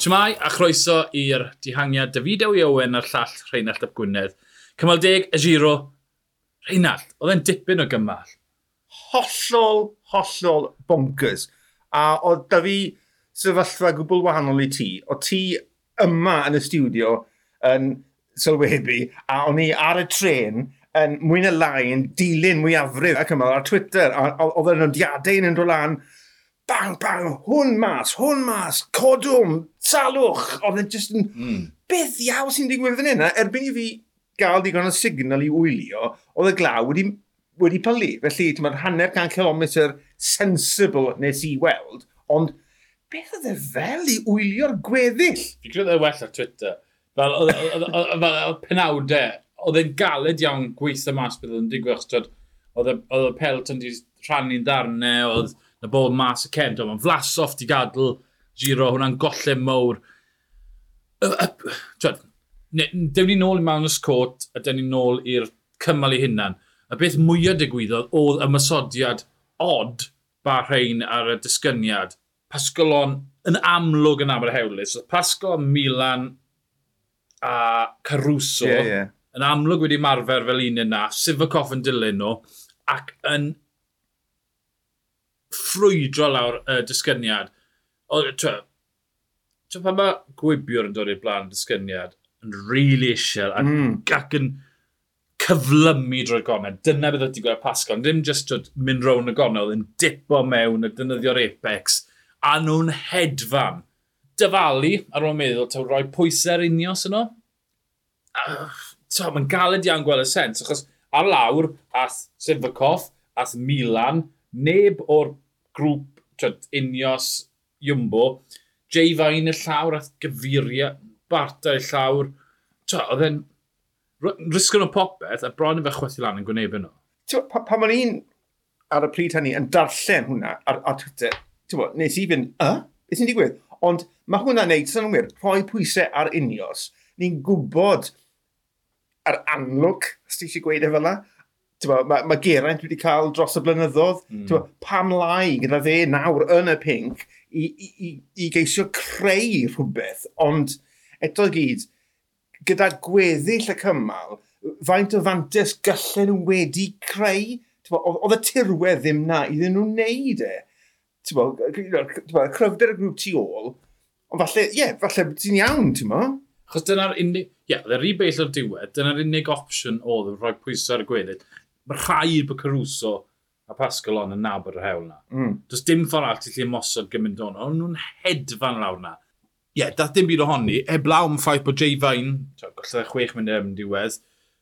Siamai a chroeso i'r dihangiad David Ewi Owen a'r llall Rheinald Ap Gwynedd. Cymal deg y giro, Rheinald, oedd e'n dipyn o gymal. Hollol, hollol bonkers. A oedd da fi sefyllfa gwbl wahanol i ti. O ti yma yn y studio yn sylwebu a o'n i ar y tren yn mwy na lai yn dilyn mwyafrif ac yma ar Twitter. Oedd y nodiadau yn dod lan bang, bang, hwn mas, hwn mas, codwm, salwch. Oedd e just yn... Mm. Beth iawn sy'n digwydd fan hyn? Erbyn i fi gael digon o signal i wylio, oedd y glaw wedi, wedi pylu. Felly, ti'n hanner can kilometr sensible nes i weld, ond beth oedd e fel i wylio'r gweddill? Fi credu oedd e well ar Twitter. Fel, oedd penawdau, oedd e'n galed iawn gweithio mas beth oedd yn digwydd, oedd y pelt yn rhannu'n darnau, oedd... Mm na bod mas y cent. Mae'n flasoff soft gadl giro hwnna'n gollem mowr. Dewn ni nôl i Magnus Cwrt a dewn ni nôl i'r cymal ei hunan. Y beth mwyaf digwyddodd oedd y ymysodiad od rhain ar y disgyniad. Pasgolon yn amlwg yn aml y hewlus. Pasgolon Milan a Caruso yeah, yeah. yn amlwg wedi marfer fel un yna. Sifakoff yn dilyn nhw ac yn ffrwydro lawr y uh, disgyniad. O, twa, twa pan mae gwybiwr yn dod i'r blaen disgyniad, yn really eisiau, mm. ac yn cyflymu drwy'r gornau. Dyna beth oedd wedi gweld Pascal, ond ddim just dod mynd rown y gornau, oedd yn dipo mewn a dynyddio'r apex, a nhw'n hedfan. Dyfalu, ar ôl meddwl, taw rhoi pwysau'r unios yno. Mae'n galed iawn gweld y sens, achos ar lawr, ath Sivakov, ath Milan, neb o'r grŵp twyd, unios Jumbo. Jay Fain y llawr ath gyfuria, Barta y llawr. Oedd e'n risgo o popeth a bron i fe chwethu lan yn gwneud yno. Pa, pan o'n i'n ar y pryd hynny yn darllen hwnna ar, ar Twitter, bo, nes i fynd, y? Beth sy'n digwydd? Ond mae hwnna'n neud synwyr, rhoi pwysau ar unios. Ni'n gwybod yr anlwg, os ti eisiau gweud e fel yna, mae ma, ma Geraint wedi cael dros y blynyddoedd. Mm. Pam lai gyda fe nawr yn y pink i, i, i, i geisio creu rhywbeth, ond eto gyd, gyda gweddill y cymal, faint o fantes gallen nhw wedi creu? Oedd y tirwedd ddim na iddyn nhw'n neud e. Cryfder y grŵp tu ôl, ond falle, ie, yeah, falle ti'n iawn, ti'n mo? Chos dyna'r unig, ie, yeah, dde'r ribell o'r diwedd, dyna'r unig opsiwn oedd yn rhoi pwysau ar y gweddill mae rhaid bod Caruso a Pascal on yn nabod yr hewl na. Mm. Does dim ffordd all ti lle mosod gymaint o'n. O'n nhw'n hedfan lawr na. Ie, yeah, dath dim byd ohoni. Heblaw am ffaith bod Jay Fain, golled e chwech mynd yn diwedd,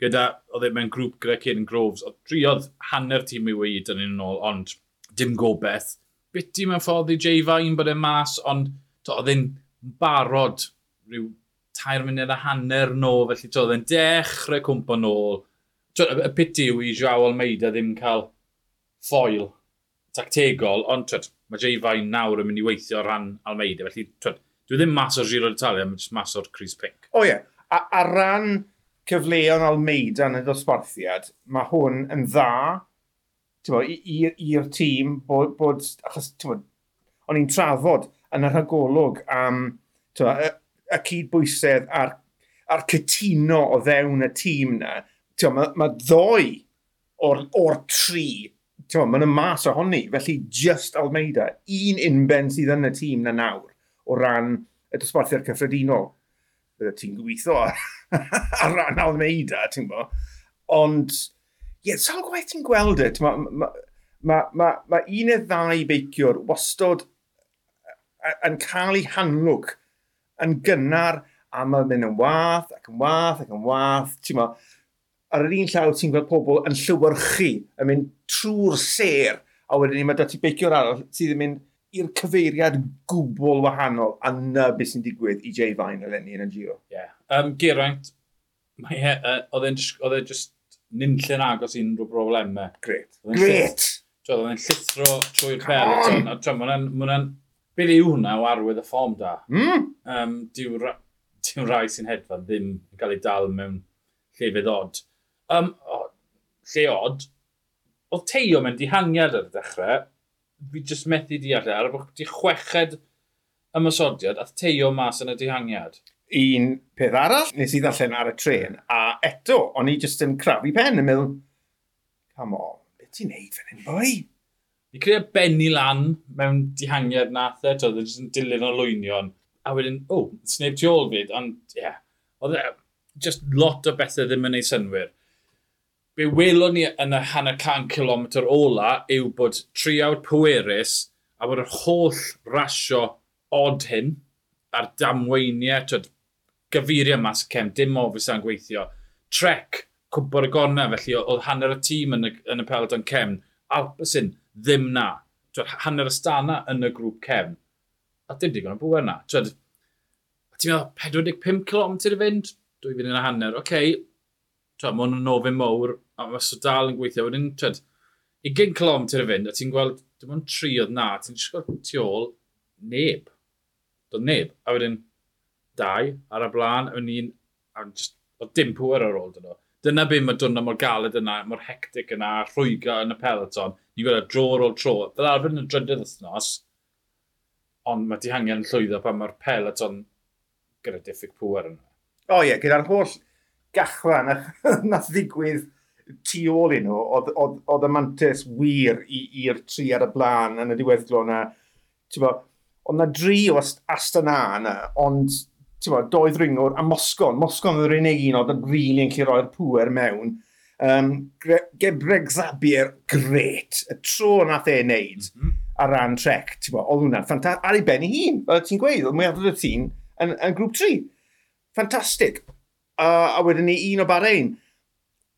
gyda, oedd e mewn grŵp gyda Caden Groves, oedd driodd hanner tîm i weid yn un ôl, ond dim gobeith. Biti mewn ffordd i Jay Fain bod e mas, ond oedd e'n barod rhyw tair munud a hanner nôl, felly oedd e'n dechrau cwmpa nôl y piti yw i Joao Almeida ddim cael ffoil tactegol, ond twyd, mae Jay Fain nawr yn mynd i weithio o ran Almeida, felly twyd, dwi ddim mas o'r Giro d'Italia, mae jyst mas o'r Chris Pink. O oh, ie, yeah. a, a ran cyfleon Almeida yn y dosbarthiad, mae hwn yn dda i'r tîm bod, bod achos, o'n i'n trafod yn yr hygolwg am tywa, y, y cydbwysedd a'r, ar cytuno o ddewn y tîm na mae ma ddoi o'r, or tri, mae'n y mas ohoni, felly just Almeida, un unben sydd yn y tîm na nawr o ran y dosbarthiad cyffredinol. Bydde ti'n gweithio ar, ar ran Almeida, ti'n bo. Ond, ie, yeah, sawl gwaith ti'n gweld e? Mae ma, ma, ma, ma un neu ddau beiciwr wastod yn cael ei hanlwg yn gynnar a mae'n mynd yn wath ac yn wath ac yn wath. Ti'n ar yr un llaw ti'n gweld pobl yn llywyrchu, yn mynd trwy'r ser, a wedyn ni mae dati beicio'r arall sydd yn mynd i'r cyfeiriad gwbl wahanol a na beth sy'n digwydd i Jay Fine eleni yn y Giro. Ie. Yeah. Um, Geraint, uh, oedd e'n e just nynllen agos i'n rhyw broblemau. Gret. Gret! Oedd e'n llithro trwy'r peloton. Mae'n... tram. Beth yw hwnna o arwydd y ffom da? Mm. Um, Diw rai sy'n hedfa ddim yn cael ei dal mewn llefydd od. Um, o, lle od, oedd teio mewn dihangiad ar y dechrau, fi jyst methu e, di ar ar bod wedi chweched ymysodiad a teio mas yn y dihangiad. Un peth arall nes i ddarllen ar y tren, a eto, o'n i jyst yn crafu pen yn meddwl, come on, beth ti'n neud fan hyn, boi? Ni creu e benni lan mewn dihangiad nath e, oedd jyst yn dilyn o lwynion, a wedyn, o, oh, sneb tu ôl fyd, ond, ie, yeah, oedd e, just lot o bethau ddim yn ei synwyr Be welon ni yn y hanner can kilometr ola yw bod triawd pwerus a bod yr holl rasio od hyn a'r damweiniau, twyd, gyfuriau mas cem, dim ofis a'n gweithio. Trec, cwmpo'r y gorna, felly oedd hanner y tîm yn y, yn y pelodon cem, Alpesyn, ddim na. Twyd, hanner y stana yn y grŵp cem. A dim digon o bwer na. Twyd, ti'n meddwl, 45 km i fynd? Dwi fynd yn y hanner. Oce, okay. mae hwn yn ofyn mowr, a mae so dal yn gweithio. Wedyn, twyd, 20 km y fynd, a ti'n gweld, dim ond tri oedd na, ti'n siarad tu ôl, neb. Doedd neb. A wedyn, dau, ar y blaen, a wedyn a just, o dim pwer ar ôl dyn nhw. Dyna beth mae dwrna mor galed yna, mor hectic yna, rhwyga yn y peloton. Ni'n gweld y dro ar ôl tro. Fel arfer yn y drydydd wythnos, ond mae dihangian yn llwyddo pan mae'r peloton gyda diffyg pwer yna. O oh, ie, yeah, gyda'r holl gachwan nath ddigwydd tu ôl i nhw, oedd y mantis wir i'r tri ar y blaen yn y diweddglo yna. Oedd na dri o Astana yna, ond bo, doedd ringwr a Moscon. Moscon oedd yr unig un oedd yn rili really yn cyrroi'r pwer mewn. Um, Gebreg Zabier, gret. Y tro nath e wneud mm -hmm. ar ran trec, oedd hwnna'n ffantastig. Ar ei ben i hun, fel ti'n gweud, oedd mwyaf y tîm yn, yn grŵp 3. Ffantastig. Uh, a wedyn ni un o Bahrein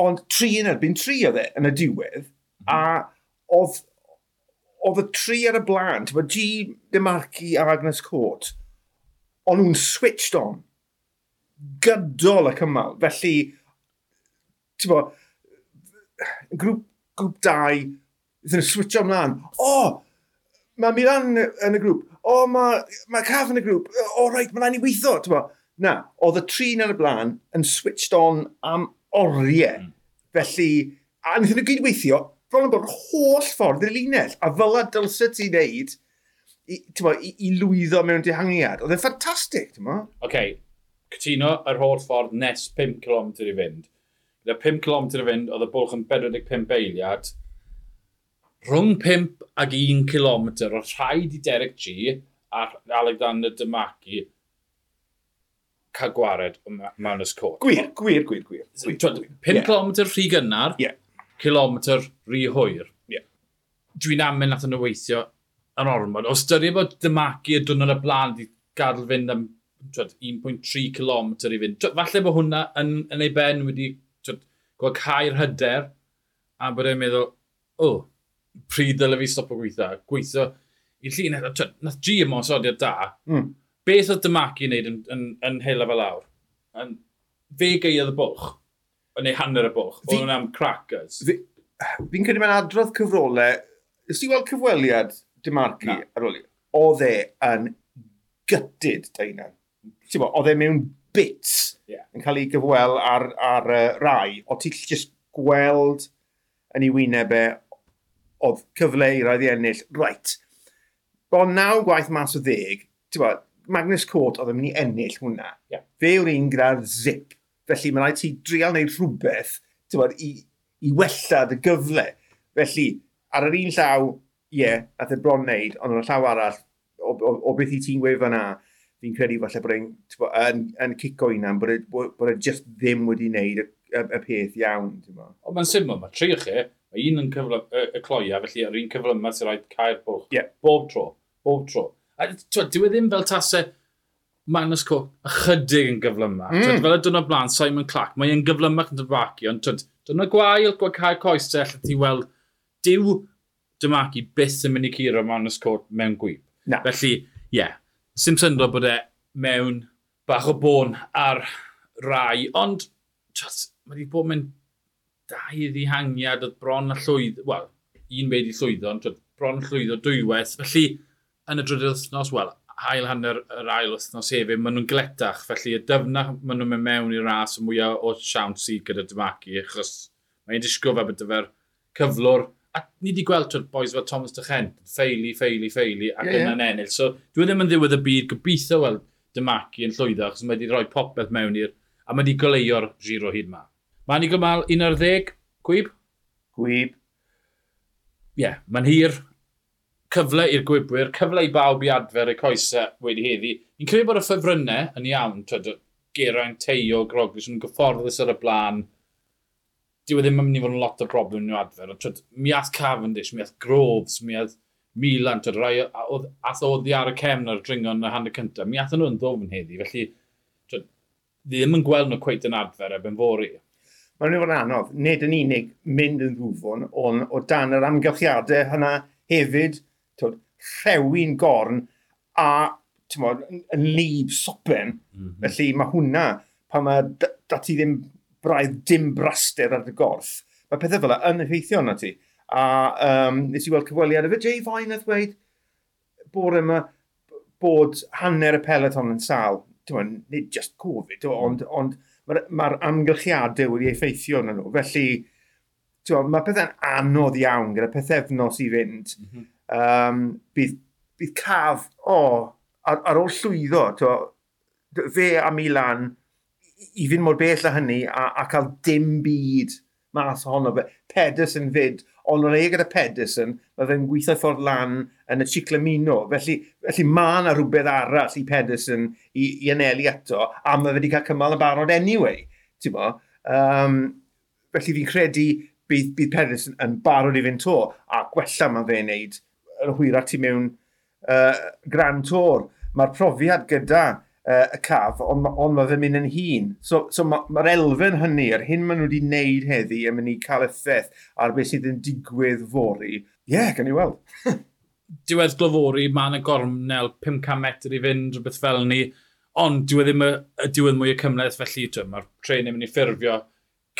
ond tri yn erbyn tri oedd e yn y diwedd, mm -hmm. a oedd, oedd y tri ar y blaen, ti'n bod G, Demarci a Agnes Court, ond nhw'n switched on gydol y cymal. Felly, ti'n bo, grŵp, grŵp 2, iddyn nhw switcho ymlaen. O, oh, mae Milan yn y grŵp. O, oh, mae ma Caf yn y grŵp. O, oh, reit, mae'n rhaid i weithio. Bo. Na, oedd y tri ar y blaen yn switched on am oriau. Mm. Felly, a wnaethon nhw gydweithio bron yn bod holl ffordd i'r linell. A fel a dylse ti wneud i, mo, i, i lwyddo mewn dihangiad. Oedd e'n ffantastig, ti'n mo? Oce, okay. cytuno yr holl ffordd nes 5 km i fynd. Gyda 5 km i fynd, oedd y bwlch yn 45 eiliad. Rhwng 5 ag 1 km, oedd rhaid i Derek G a Alexander Dymaki cael gwared mewn ysgol. Gwir, gwir, gwir, gwir. gwir, 5 yeah. km rhy gynnar, yeah. kilometr rhy hwyr. Yeah. Dwi'n amyn nath nhw weithio yn ormod. O styried bod dymagu y dwrnod y blaen wedi gadw fynd am 1.3 km i fynd. Falle bod hwnna yn, yn ei ben wedi gweld cair hyder a bod e'n meddwl, o, oh, pryd ddyle fi stop o gweithio. Gweithio i llun. Nath G yma ymosodiad da, mm beth oedd Dymaki i wneud yn, yn, yn hela fel awr? Yn, fe geiodd y bwch, neu hanner y bwch, oedd hwnna am crackers. Fi'n fi credu mae'n adrodd cyfrolau, ys ti weld cyfweliad Dymarci Na. ar ôl i, oedd e yn gytid deunan. Oedd e mewn bits yeah. yn cael ei gyfwel ar, ar uh, rai, o ti'n just gweld yn ei wyneb e, oedd cyfle i rhaid i ennill, right. Bo naw gwaith mas o ddeg, ti'n bod, Magnus Cwrt oedd yn mynd i ennill hwnna. Yeah. Fe yw'r un gyda'r zip. Felly mae'n rhaid ti drial wneud rhywbeth bod, i, i wella dy gyfle. Felly, ar yr un llaw, ie, yeah, nath e bron wneud, ond ar y llaw arall, o, o, o beth i ti'n gweud fyna, fi'n credu falle bod e'n yn, yn cico i bod e, bod e just ddim wedi wneud y, y, y peth iawn. Ond mae'n syml, mae tri chi, mae un yn cyflym, y, y cloia, felly ar un cyflym yma sy'n rhaid cael bwch. Yeah. Bob tro, bob tro. A dwi e ddim fel tasau Magnus Cook ychydig yn gyflymach. Mm. Twyd, fel y dwrnod blaen, Simon Clark, mae e'n gyflymach yn dyfacu, ond twyd, dwrnod gwael, gwael cael coesau te, allai ti weld, diw dymacu byth yn mynd i curo Magnus Cook mewn gwyb. Na. Felly, ie, yeah, sy'n syndod bod e mewn bach o bôn ar rai, ond twyd, mae wedi bod mewn dau ddihangiad oedd bron a llwyddo, wel, un wedi llwyddo, ond twyd, bron a llwyddo dwywaith, felly, yn y drydydd wythnos, wel, ail hanner yr ail wythnos hefyd, maen nhw'n gletach, felly y dyfna maen nhw'n mynd mewn i'r ras y mwyaf o siawns sydd gyda Dymaki, achos mae'n disgwyl fe bod dyfer cyflwr, a ni wedi gweld trwy'r boes fel Thomas de Chent, ffeili, ffeili, ffeili, ac yeah, yna'n yeah. ennill. So, dwi e ddim yn ddiwedd y byd gobeithio weld Dymaci yn llwyddo, achos mae wedi rhoi popeth mewn i'r, a mae wedi goleio'r giro hyd ma. Mae'n i gymal 11, gwyb? Gwyb. Ie, yeah, mae'n hir, cyfle i'r gwybwyr, cyfle i bawb i adfer y coesau wedi heddi. Ni'n credu bod y ffefrynnau yn iawn, twyd, Geraint, Teio, Groglish, yn gyfforddus ar y blaen. Dyw e ddim yn mynd i fod yn lot o broblem yn nhw adfer. Twyd, mi ath Cavendish, mi ath Groves, mi ath Milan, twyd, rai ath oedd i ar y cefn ar y dringon y hand y cyntaf. Mi athyn nhw'n ddofn heddi, felly twyd, ddim yn gweld nhw cweith yn adfer ebyn fori. Mae'n mynd yn anodd, nid yn unig mynd yn ddwfwn, ond o dan yr amgylchiadau hynna hefyd, twyd, rhewi'n gorn a tywod, yn lib sopen. Mm -hmm. Felly mae hwnna, pan mae dati ddim braidd dim braster ar y gorff, mae pethau fel yna yn effeithio yna ti. A um, nes i weld cyfweliad efo Jay Fine a ddweud bore yma bod hanner y peleton yn sal. Dwi'n nid just Covid, ond, ond mae'r ma, amgylchiadau wedi effeithio yna nhw. Felly, mae pethau'n anodd iawn gyda pethefnos i fynd. Mm -hmm um, bydd, bydd caf o oh, ar, ar ôl llwyddo to, fe a Milan i fynd mor bell â hynny a, a cael dim byd mas ohono fe. Pedersen fyd, ond o'n ei gyda Pedersen, mae fe'n gweithio ffordd lan yn y Ciclamino. Felly, felly mae yna rhywbeth arall i Pedersen i, i anelu eto, a mae fe wedi cael cymal yn barod anyway. Bo? Um, felly fi'n credu bydd, bydd Pedersen yn barod i fynd to, a gwella mae fe'n neud yn hwyrach ti mewn uh, Grand Tour. Mae'r profiad gyda uh, y caf, ond on mae fe'n mynd yn hun. So, so mae'r ma elfen hynny, yr hyn maen nhw wedi wneud heddi, yn mynd i cael effaith ar beth sydd yn digwydd fori. Ie, yeah, gan i weld. Diwedd glofori, mae yna gormnel 500 metr i fynd, rhywbeth fel ni, ond diwedd ddim y, y diwedd mwy o cymleth, felly mae'r tren yn mynd i ffurfio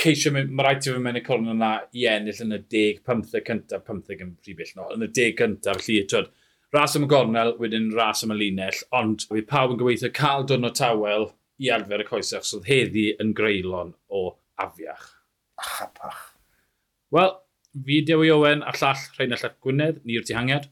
ceisio mynd, mae rhaid i fi mewn i colon yna i ennill yn y 10, 15 cyntaf, 15 yn rhy bell nôl, yn y 10 cyntaf, felly, twyd, ras am y gornel, wedyn ras am y linell, ond fi pawb yn gobeithio cael dwrnod tawel i adfer y coesach, so heddi yn greulon o afiach. Ach, Achapach. Wel, fi Dewi Owen a llall Rheinald Llap Gwynedd, ni'r tihangiad.